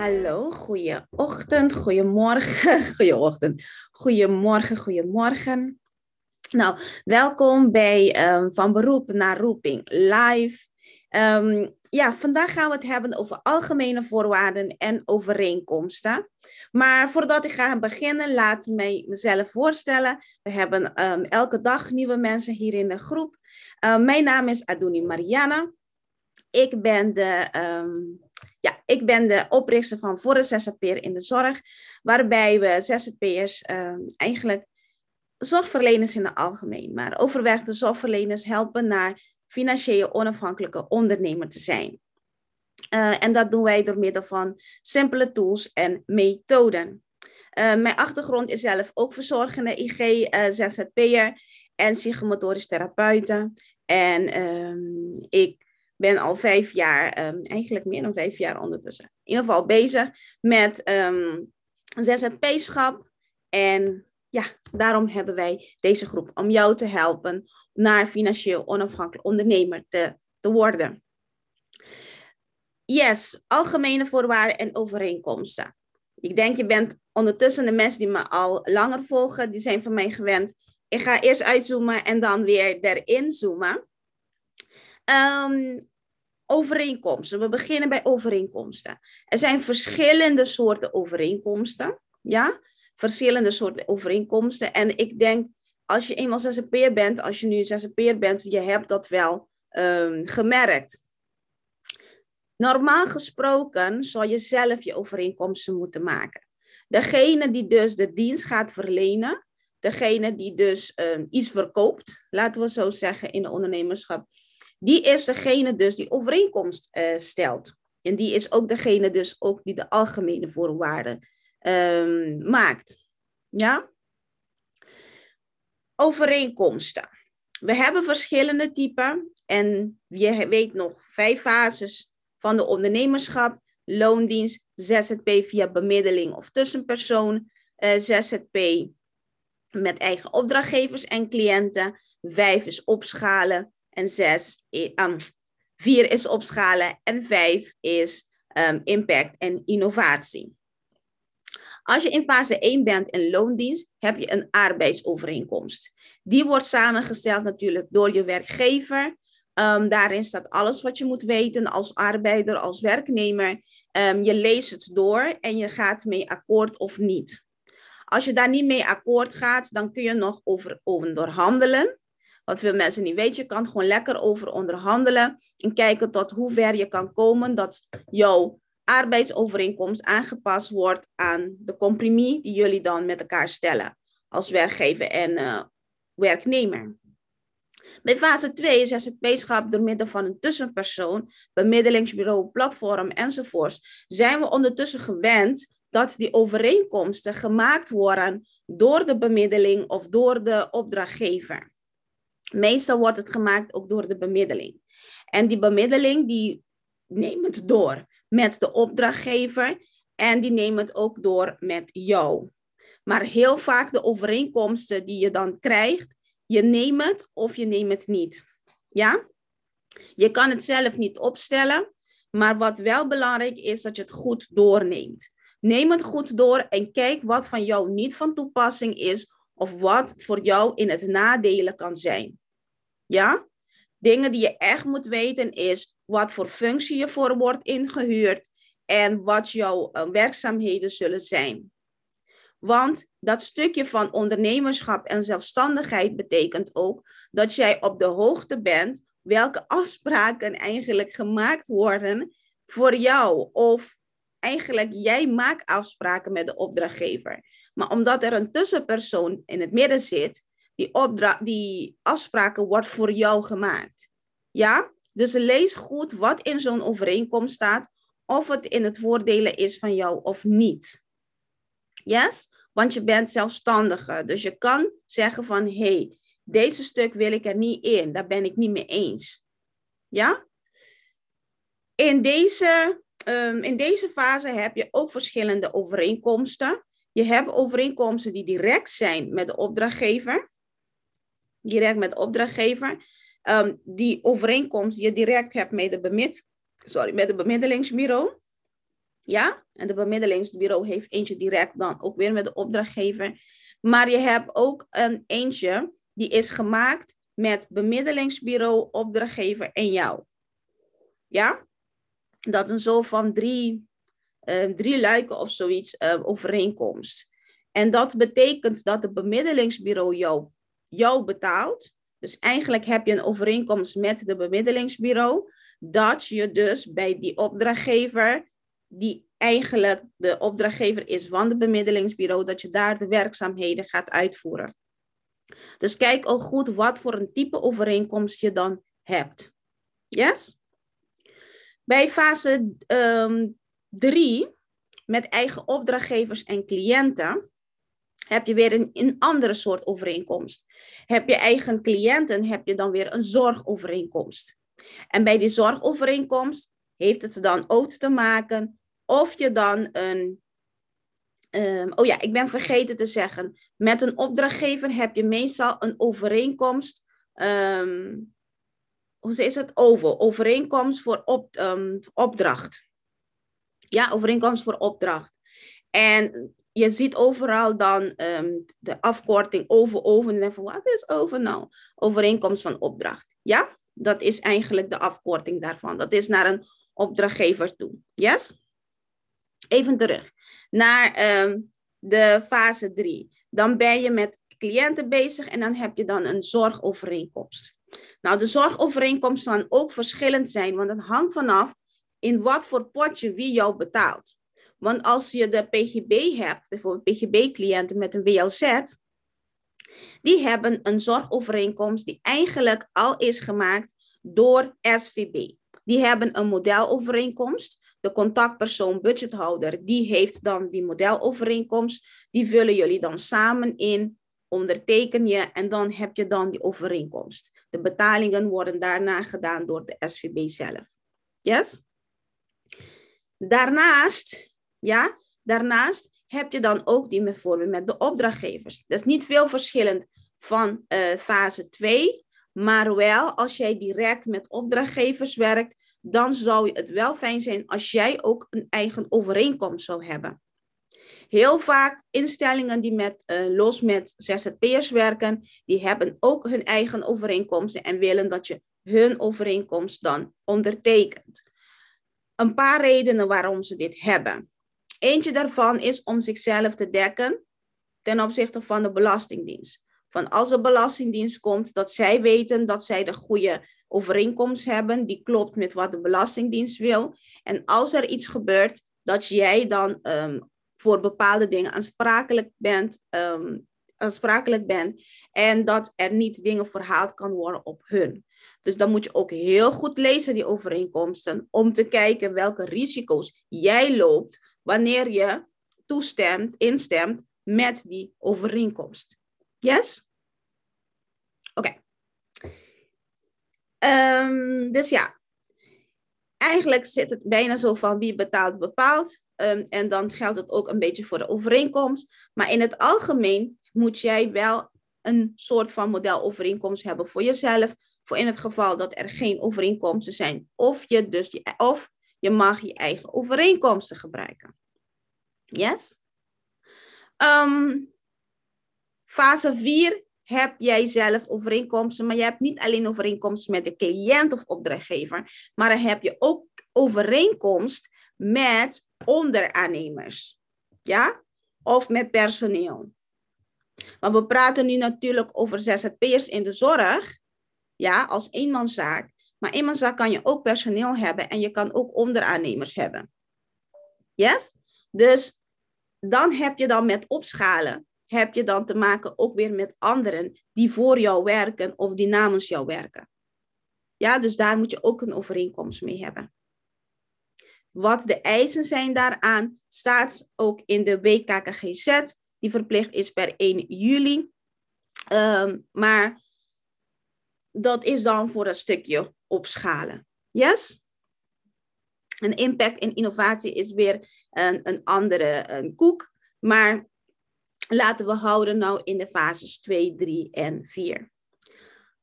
Hallo, goeie ochtend, goedemorgen, goeieochtend, goedemorgen, goedemorgen. Nou, welkom bij um, Van Beroep naar Roeping live. Um, ja, vandaag gaan we het hebben over algemene voorwaarden en overeenkomsten. Maar voordat ik ga beginnen, laat mij mezelf voorstellen. We hebben um, elke dag nieuwe mensen hier in de groep. mijn naam is Aduni Mariana. Ik ben de ja, ik ben de oprichter van Voor de ZZP'er in de Zorg, waarbij we ZZP'ers uh, eigenlijk zorgverleners in het algemeen, maar overwerkte zorgverleners helpen naar financieel onafhankelijke ondernemer te zijn. Uh, en dat doen wij door middel van simpele tools en methoden. Uh, mijn achtergrond is zelf ook verzorgende IG, uh, ZZP'er en psychomotorisch therapeuten. En um, ik ben al vijf jaar, um, eigenlijk meer dan vijf jaar ondertussen, in ieder geval bezig met um, ZZP-schap. En ja, daarom hebben wij deze groep om jou te helpen naar financieel onafhankelijk ondernemer te, te worden. Yes, algemene voorwaarden en overeenkomsten. Ik denk je bent ondertussen de mensen die me al langer volgen, die zijn van mij gewend. Ik ga eerst uitzoomen en dan weer erin zoomen. Um, overeenkomsten. We beginnen bij overeenkomsten. Er zijn verschillende soorten overeenkomsten. Ja, verschillende soorten overeenkomsten. En ik denk, als je eenmaal zzp'er bent, als je nu zzp'er bent, je hebt dat wel um, gemerkt. Normaal gesproken zou je zelf je overeenkomsten moeten maken. Degene die dus de dienst gaat verlenen, degene die dus um, iets verkoopt, laten we zo zeggen in de ondernemerschap, die is degene dus die overeenkomst uh, stelt. En die is ook degene dus ook die de algemene voorwaarden um, maakt. Ja? Overeenkomsten. We hebben verschillende typen en je weet nog vijf fases van de ondernemerschap. Loondienst, ZZP via bemiddeling of tussenpersoon, uh, ZZP met eigen opdrachtgevers en cliënten. Vijf is opschalen, en zes, um, vier is opschalen en vijf is um, impact en innovatie. Als je in fase 1 bent in loondienst, heb je een arbeidsovereenkomst. Die wordt samengesteld natuurlijk door je werkgever. Um, daarin staat alles wat je moet weten als arbeider, als werknemer. Je leest het door en je gaat mee akkoord of niet. Als je daar niet mee akkoord gaat, dan kun je nog over onderhandelen. Wat veel mensen niet weten, je kan gewoon lekker over onderhandelen en kijken tot hoe ver je kan komen dat jouw arbeidsovereenkomst aangepast wordt aan de compromis die jullie dan met elkaar stellen als werkgever en uh, werknemer. Bij fase 2 is ZZP-schap door middel van een tussenpersoon, bemiddelingsbureau, platform enzovoorts, zijn we ondertussen gewend dat die overeenkomsten gemaakt worden door de bemiddeling of door de opdrachtgever. Meestal wordt het gemaakt ook door de bemiddeling. En die bemiddeling die neemt het door met de opdrachtgever en die neemt het ook door met jou. Maar heel vaak de overeenkomsten die je dan krijgt, je neemt het of je neemt het niet. Ja? Je kan het zelf niet opstellen, maar wat wel belangrijk is, dat je het goed doorneemt. Neem het goed door en kijk wat van jou niet van toepassing is of wat voor jou in het nadelen kan zijn. Ja? Dingen die je echt moet weten is wat voor functie je voor wordt ingehuurd en wat jouw uh, werkzaamheden zullen zijn. Want dat stukje van ondernemerschap en zelfstandigheid betekent ook dat jij op de hoogte bent welke afspraken eigenlijk gemaakt worden voor jou. Of eigenlijk jij maakt afspraken met de opdrachtgever. Maar omdat er een tussenpersoon in het midden zit, die, die afspraken wordt voor jou gemaakt. Ja? Dus lees goed wat in zo'n overeenkomst staat, of het in het voordelen is van jou of niet. Yes? want je bent zelfstandige. Dus je kan zeggen van, hé, hey, deze stuk wil ik er niet in, daar ben ik niet mee eens. Ja? In deze, um, in deze fase heb je ook verschillende overeenkomsten. Je hebt overeenkomsten die direct zijn met de opdrachtgever. Direct met opdrachtgever. Um, die overeenkomst je direct hebt met de, bemid sorry, met de bemiddelingsbureau. Ja, en de bemiddelingsbureau heeft eentje direct dan ook weer met de opdrachtgever. Maar je hebt ook een eentje die is gemaakt met bemiddelingsbureau, opdrachtgever en jou. Ja, dat een zo van drie, uh, drie luiken of zoiets uh, overeenkomst. En dat betekent dat het bemiddelingsbureau jou, jou betaalt. Dus eigenlijk heb je een overeenkomst met de bemiddelingsbureau. Dat je dus bij die opdrachtgever, die eigenlijk de opdrachtgever is van het bemiddelingsbureau, dat je daar de werkzaamheden gaat uitvoeren. Dus kijk ook goed wat voor een type overeenkomst je dan hebt. Yes? Bij fase 3, um, met eigen opdrachtgevers en cliënten, heb je weer een, een andere soort overeenkomst. Heb je eigen cliënten, heb je dan weer een zorgovereenkomst. En bij die zorgovereenkomst heeft het dan ook te maken of je dan een. Um, oh ja, ik ben vergeten te zeggen. Met een opdrachtgever heb je meestal een overeenkomst. Um, hoe is het? Over. Overeenkomst voor op, um, opdracht. Ja, overeenkomst voor opdracht. En je ziet overal dan um, de afkorting over, over. En van, wat is over nou? Overeenkomst van opdracht. Ja, dat is eigenlijk de afkorting daarvan. Dat is naar een opdrachtgever toe. Yes? Even terug naar um, de fase 3. Dan ben je met cliënten bezig en dan heb je dan een zorgovereenkomst. Nou, de zorgovereenkomst kan ook verschillend zijn, want het hangt vanaf in wat voor potje wie jou betaalt. Want als je de PGB hebt, bijvoorbeeld PGB-cliënten met een WLZ, die hebben een zorgovereenkomst die eigenlijk al is gemaakt door SVB. Die hebben een modelovereenkomst. De contactpersoon, budgethouder, die heeft dan die modelovereenkomst. Die vullen jullie dan samen in, onderteken je en dan heb je dan die overeenkomst. De betalingen worden daarna gedaan door de SVB zelf. Yes? Daarnaast, ja, daarnaast heb je dan ook die bijvoorbeeld met de opdrachtgevers. Dat is niet veel verschillend van uh, fase 2, maar wel als jij direct met opdrachtgevers werkt, dan zou het wel fijn zijn als jij ook een eigen overeenkomst zou hebben. Heel vaak instellingen die met, uh, los met ZZP'ers werken, die hebben ook hun eigen overeenkomsten en willen dat je hun overeenkomst dan ondertekent. Een paar redenen waarom ze dit hebben. Eentje daarvan is om zichzelf te dekken ten opzichte van de Belastingdienst. Van als de Belastingdienst komt, dat zij weten dat zij de goede overeenkomst hebben, die klopt met wat de Belastingdienst wil. En als er iets gebeurt, dat jij dan um, voor bepaalde dingen aansprakelijk bent, um, aansprakelijk bent en dat er niet dingen verhaald kan worden op hun. Dus dan moet je ook heel goed lezen, die overeenkomsten, om te kijken welke risico's jij loopt wanneer je toestemt, instemt met die overeenkomst. Yes? Oké. Ehm, dus ja, eigenlijk zit het bijna zo van wie betaalt, bepaalt. Um, en dan geldt het ook een beetje voor de overeenkomst. Maar in het algemeen moet jij wel een soort van modelovereenkomst hebben voor jezelf. Voor in het geval dat er geen overeenkomsten zijn. Of je, dus of je mag je eigen overeenkomsten gebruiken. Yes? Um, fase 4 heb jij zelf overeenkomsten, maar je hebt niet alleen overeenkomsten met de cliënt of opdrachtgever, maar dan heb je ook overeenkomst met onderaannemers. Ja? Of met personeel. Maar we praten nu natuurlijk over ZZP'ers in de zorg, ja, als eenmanszaak. Maar eenmanszaak kan je ook personeel hebben en je kan ook onderaannemers hebben. Yes? Dus dan heb je dan met opschalen, heb je dan te maken ook weer met anderen die voor jou werken of die namens jou werken. Ja, dus daar moet je ook een overeenkomst mee hebben. Wat de eisen zijn daaraan, staat ook in de WKKGZ die verplicht is per 1 juli. Ehm, maar dat is dan voor een stukje opschalen. Yes? Een impact en innovatie is weer een, een andere een koek. Maar laten we houden nou in de fases 2, 3 en 4.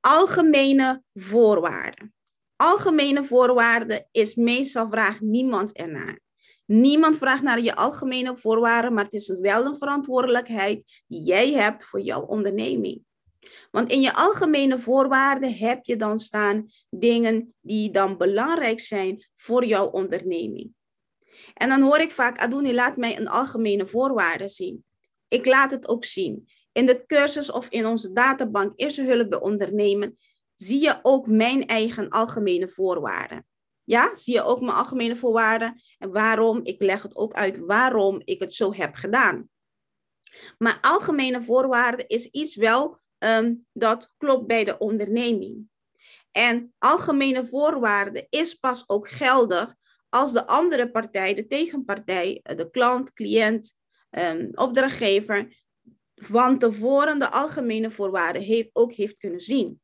Algemene voorwaarden. Algemene voorwaarden is meestal vraagt niemand ernaar. Niemand vraagt naar je algemene voorwaarden, maar het is wel een verantwoordelijkheid die jij hebt voor jouw onderneming. Want in je algemene voorwaarden heb je dan staan dingen die dan belangrijk zijn voor jouw onderneming. En dan hoor ik vaak, Adoni, laat mij een algemene voorwaarde zien. Ik laat het ook zien. In de cursus of in onze databank Eerste Hulp bij Ondernemen zie je ook mijn eigen algemene voorwaarden. Ja, zie je ook mijn algemene voorwaarden en waarom, ik leg het ook uit waarom ik het zo heb gedaan. Maar algemene voorwaarden is iets wel Ehm, dat klopt bij de onderneming. En algemene voorwaarden is pas ook geldig als de andere partij, de tegenpartij, eh, de klant, cliënt, um, opdrachtgever, van tevoren de algemene voorwaarden heeft, ook heeft kunnen zien.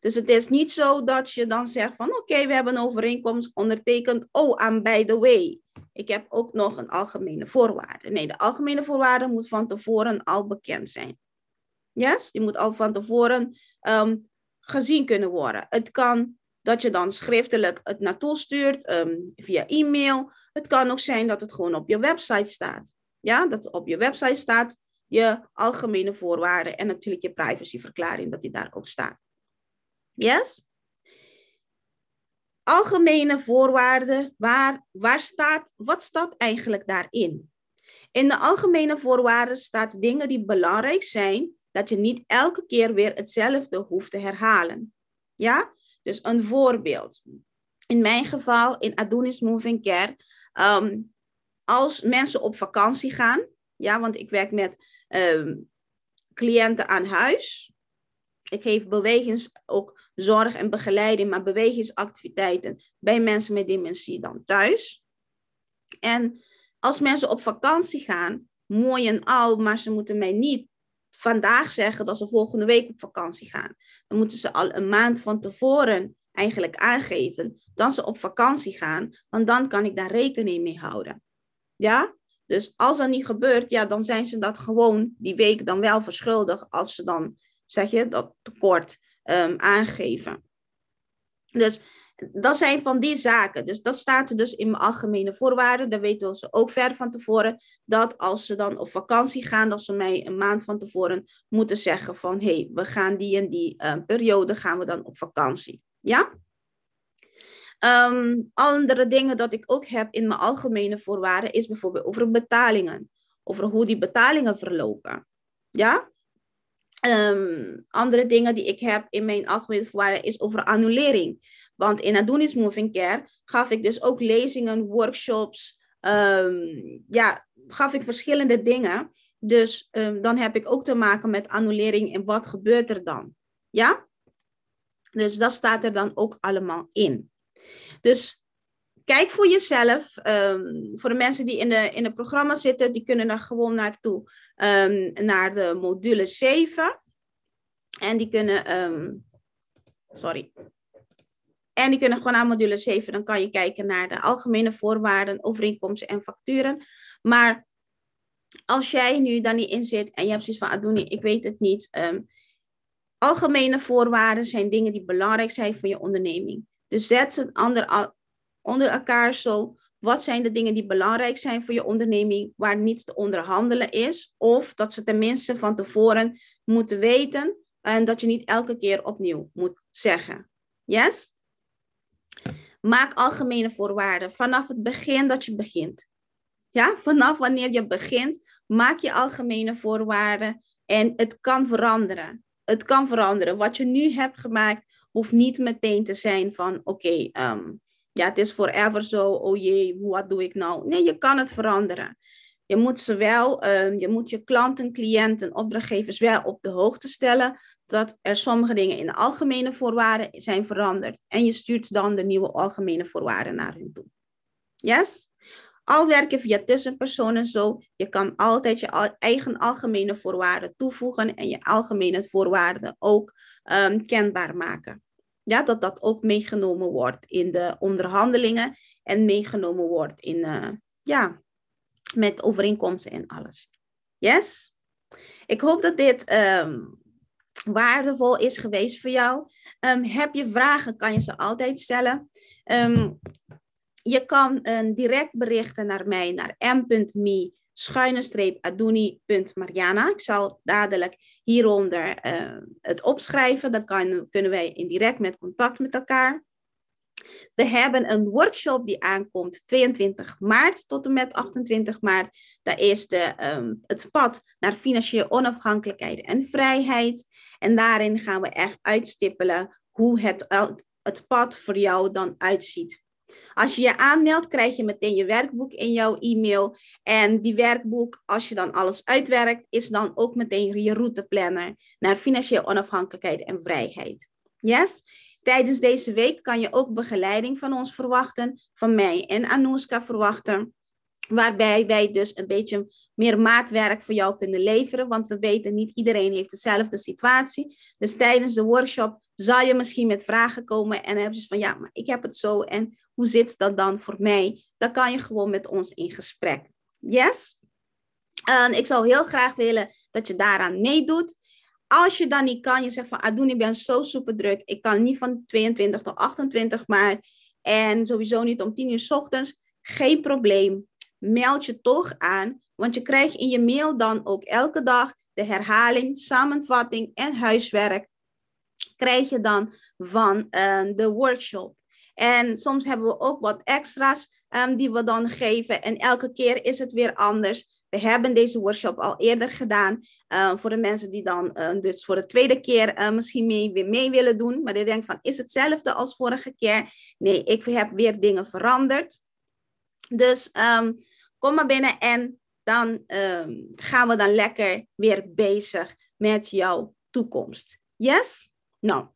Dus het is niet zo dat je dan zegt van oké, we hebben een overeenkomst ondertekend. Oh, en by the way, ik heb ook nog een algemene voorwaarde. Nee, de algemene voorwaarde moet van tevoren al bekend zijn. Yes? Die moet al van tevoren ehm, gezien kunnen worden. Het kan dat je dan schriftelijk het naartoe stuurt ehm, via e-mail. Het kan ook zijn dat het gewoon op je website staat. Ja, dat op je website staat je algemene voorwaarden en natuurlijk je privacyverklaring, dat die daar ook staat. Yes? Algemene voorwaarden, waar, waar staat, wat staat eigenlijk daarin? In de algemene voorwaarden staat dingen die belangrijk zijn dat je niet elke keer weer hetzelfde hoeft te herhalen. Ja? Dus een voorbeeld. In mijn geval, in Adonis Moving Care, ehm, als mensen op vakantie gaan, ja, want ik werk met ehm, cliënten aan huis. Ik geef bewegings, ook zorg en begeleiding, maar bewegingsactiviteiten bij mensen met dementie dan thuis. En als mensen op vakantie gaan, mooi en al, maar ze moeten mij niet vandaag zeggen dat ze volgende week op vakantie gaan. Dan moeten ze al een maand van tevoren eigenlijk aangeven dat ze op vakantie gaan, want dan kan ik daar rekening mee houden. Ja? Dus als dat niet gebeurt, ja, dan zijn ze dat gewoon die week dan wel verschuldigd als ze dan, zeg je, dat tekort um, aangeven. Dus dat zijn van die zaken. Dus dat staat er dus in mijn algemene voorwaarden. Daar weten we ze ook ver van tevoren. Dat als ze dan op vakantie gaan, dat ze mij een maand van tevoren moeten zeggen van hé, hey, we gaan die en die uh, periode gaan we dan op vakantie. Ja? Um, andere dingen dat ik ook heb in mijn algemene voorwaarden is bijvoorbeeld over betalingen. Over hoe die betalingen verlopen. Ja? Um, andere dingen die ik heb in mijn algemene voorwaarden is over annulering. Want in Adonis Moving Care gaf ik dus ook lezingen, workshops. Um, ja, gaf ik verschillende dingen. Dus um, dan heb ik ook te maken met annulering en wat gebeurt er dan? Ja? Dus dat staat er dan ook allemaal in. Dus kijk voor jezelf. Um, voor de mensen die in, de, in het programma zitten, die kunnen er gewoon naartoe. naar de module 7. En die kunnen. sorry. En die kunnen gewoon aan module 7. Dan kan je kijken naar de algemene voorwaarden, overeenkomsten en facturen. Maar als jij nu dan niet in zit en je hebt zoiets van, Adouni, ik weet het niet. Um, algemene voorwaarden zijn dingen die belangrijk zijn voor je onderneming. Dus zet ze onder elkaar zo. Wat zijn de dingen die belangrijk zijn voor je onderneming, waar niets te onderhandelen is? Of dat ze tenminste van tevoren moeten weten en dat je niet elke keer opnieuw moet zeggen. Yes? Maak algemene voorwaarden vanaf het begin dat je begint. Ja, vanaf wanneer je begint, maak je algemene voorwaarden en het kan veranderen. Het kan veranderen. Wat je nu hebt gemaakt, hoeft niet meteen te zijn van oké, ehm, ja, het is forever zo, oh jee, wat doe ik nou? Nee, je kan het veranderen. Je moet ze wel, ehm, je moet je klanten, cliënten, opdrachtgevers wel op de hoogte stellen dat er sommige dingen in de algemene voorwaarden zijn veranderd. En je stuurt dan de nieuwe algemene voorwaarden naar hen toe. Yes? Al werken via tussenpersonen zo, je kan altijd je eigen algemene voorwaarden toevoegen en je algemene voorwaarden ook um, kenbaar maken. Ja, dat dat ook meegenomen wordt in de onderhandelingen en meegenomen wordt in, uh, ja, met overeenkomsten en alles. Yes? Ik hoop dat dit um, waardevol is geweest voor jou. Um, heb je vragen, kan je ze altijd stellen. Um, je kan direct berichten naar mij naar m.me schuine streep aduni.mariana. Ik zal dadelijk hieronder uh, het opschrijven. Dan kan, kunnen wij in direct met contact met elkaar. We hebben een workshop die aankomt 22 maart tot en met 28 maart. Dat is de, um, het pad naar financiële onafhankelijkheid en vrijheid. En daarin gaan we echt uitstippelen hoe het, het pad voor jou dan uitziet. Als je je aanmeldt, krijg je meteen je werkboek in jouw e-mail. En die werkboek, als je dan alles uitwerkt, is dan ook meteen je routeplanner naar financiële onafhankelijkheid en vrijheid. Yes? Tijdens deze week kan je ook begeleiding van ons verwachten, van mij en Anouska verwachten. Waarbij wij dus een beetje meer maatwerk voor jou kunnen leveren. Want we weten, niet iedereen heeft dezelfde situatie. Dus tijdens de workshop zal je misschien met vragen komen. En dan heb je van, ja, maar ik heb het zo. En hoe zit dat dan voor mij? Dan kan je gewoon met ons in gesprek. Yes? Ik zou heel graag willen dat je daaraan meedoet. Als je dan niet kan, je zegt van Adoen, ik ben zo super druk. Ik kan niet van 22 tot 28 maart. En sowieso niet om 10 uur s ochtends. Geen probleem. Meld je toch aan. Want je krijgt in je mail dan ook elke dag de herhaling, samenvatting en huiswerk. Krijg je dan van uh, de workshop. En soms hebben we ook wat extra's um, die we dan geven. En elke keer is het weer anders. We hebben deze workshop al eerder gedaan. Uh, voor de mensen die dan uh, dus voor de tweede keer uh, misschien mee, weer mee willen doen. Maar die denken van, is hetzelfde als vorige keer? Nee, ik heb weer dingen veranderd. Dus um, kom maar binnen en dan um, gaan we dan lekker weer bezig met jouw toekomst. Yes? Nou.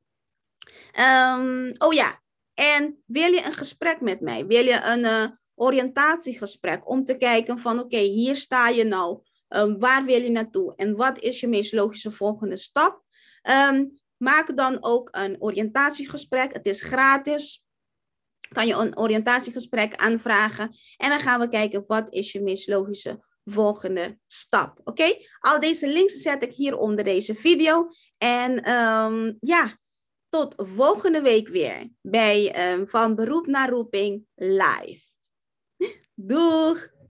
Um, oh ja, en wil je een gesprek met mij? Wil je een oriëntatiegesprek om te kijken van oké, hier sta je nou. Um, waar wil je naartoe? En wat is je meest logische volgende stap? Um, maak dan ook een oriëntatiegesprek. Het is gratis. Kan je een oriëntatiegesprek aanvragen. En dan gaan we kijken wat is je meest logische volgende stap. Oké? Al deze links zet ik hier onder deze video. En um, ja, tot volgende week weer bij Van Beroep naar Roeping live. Doeg!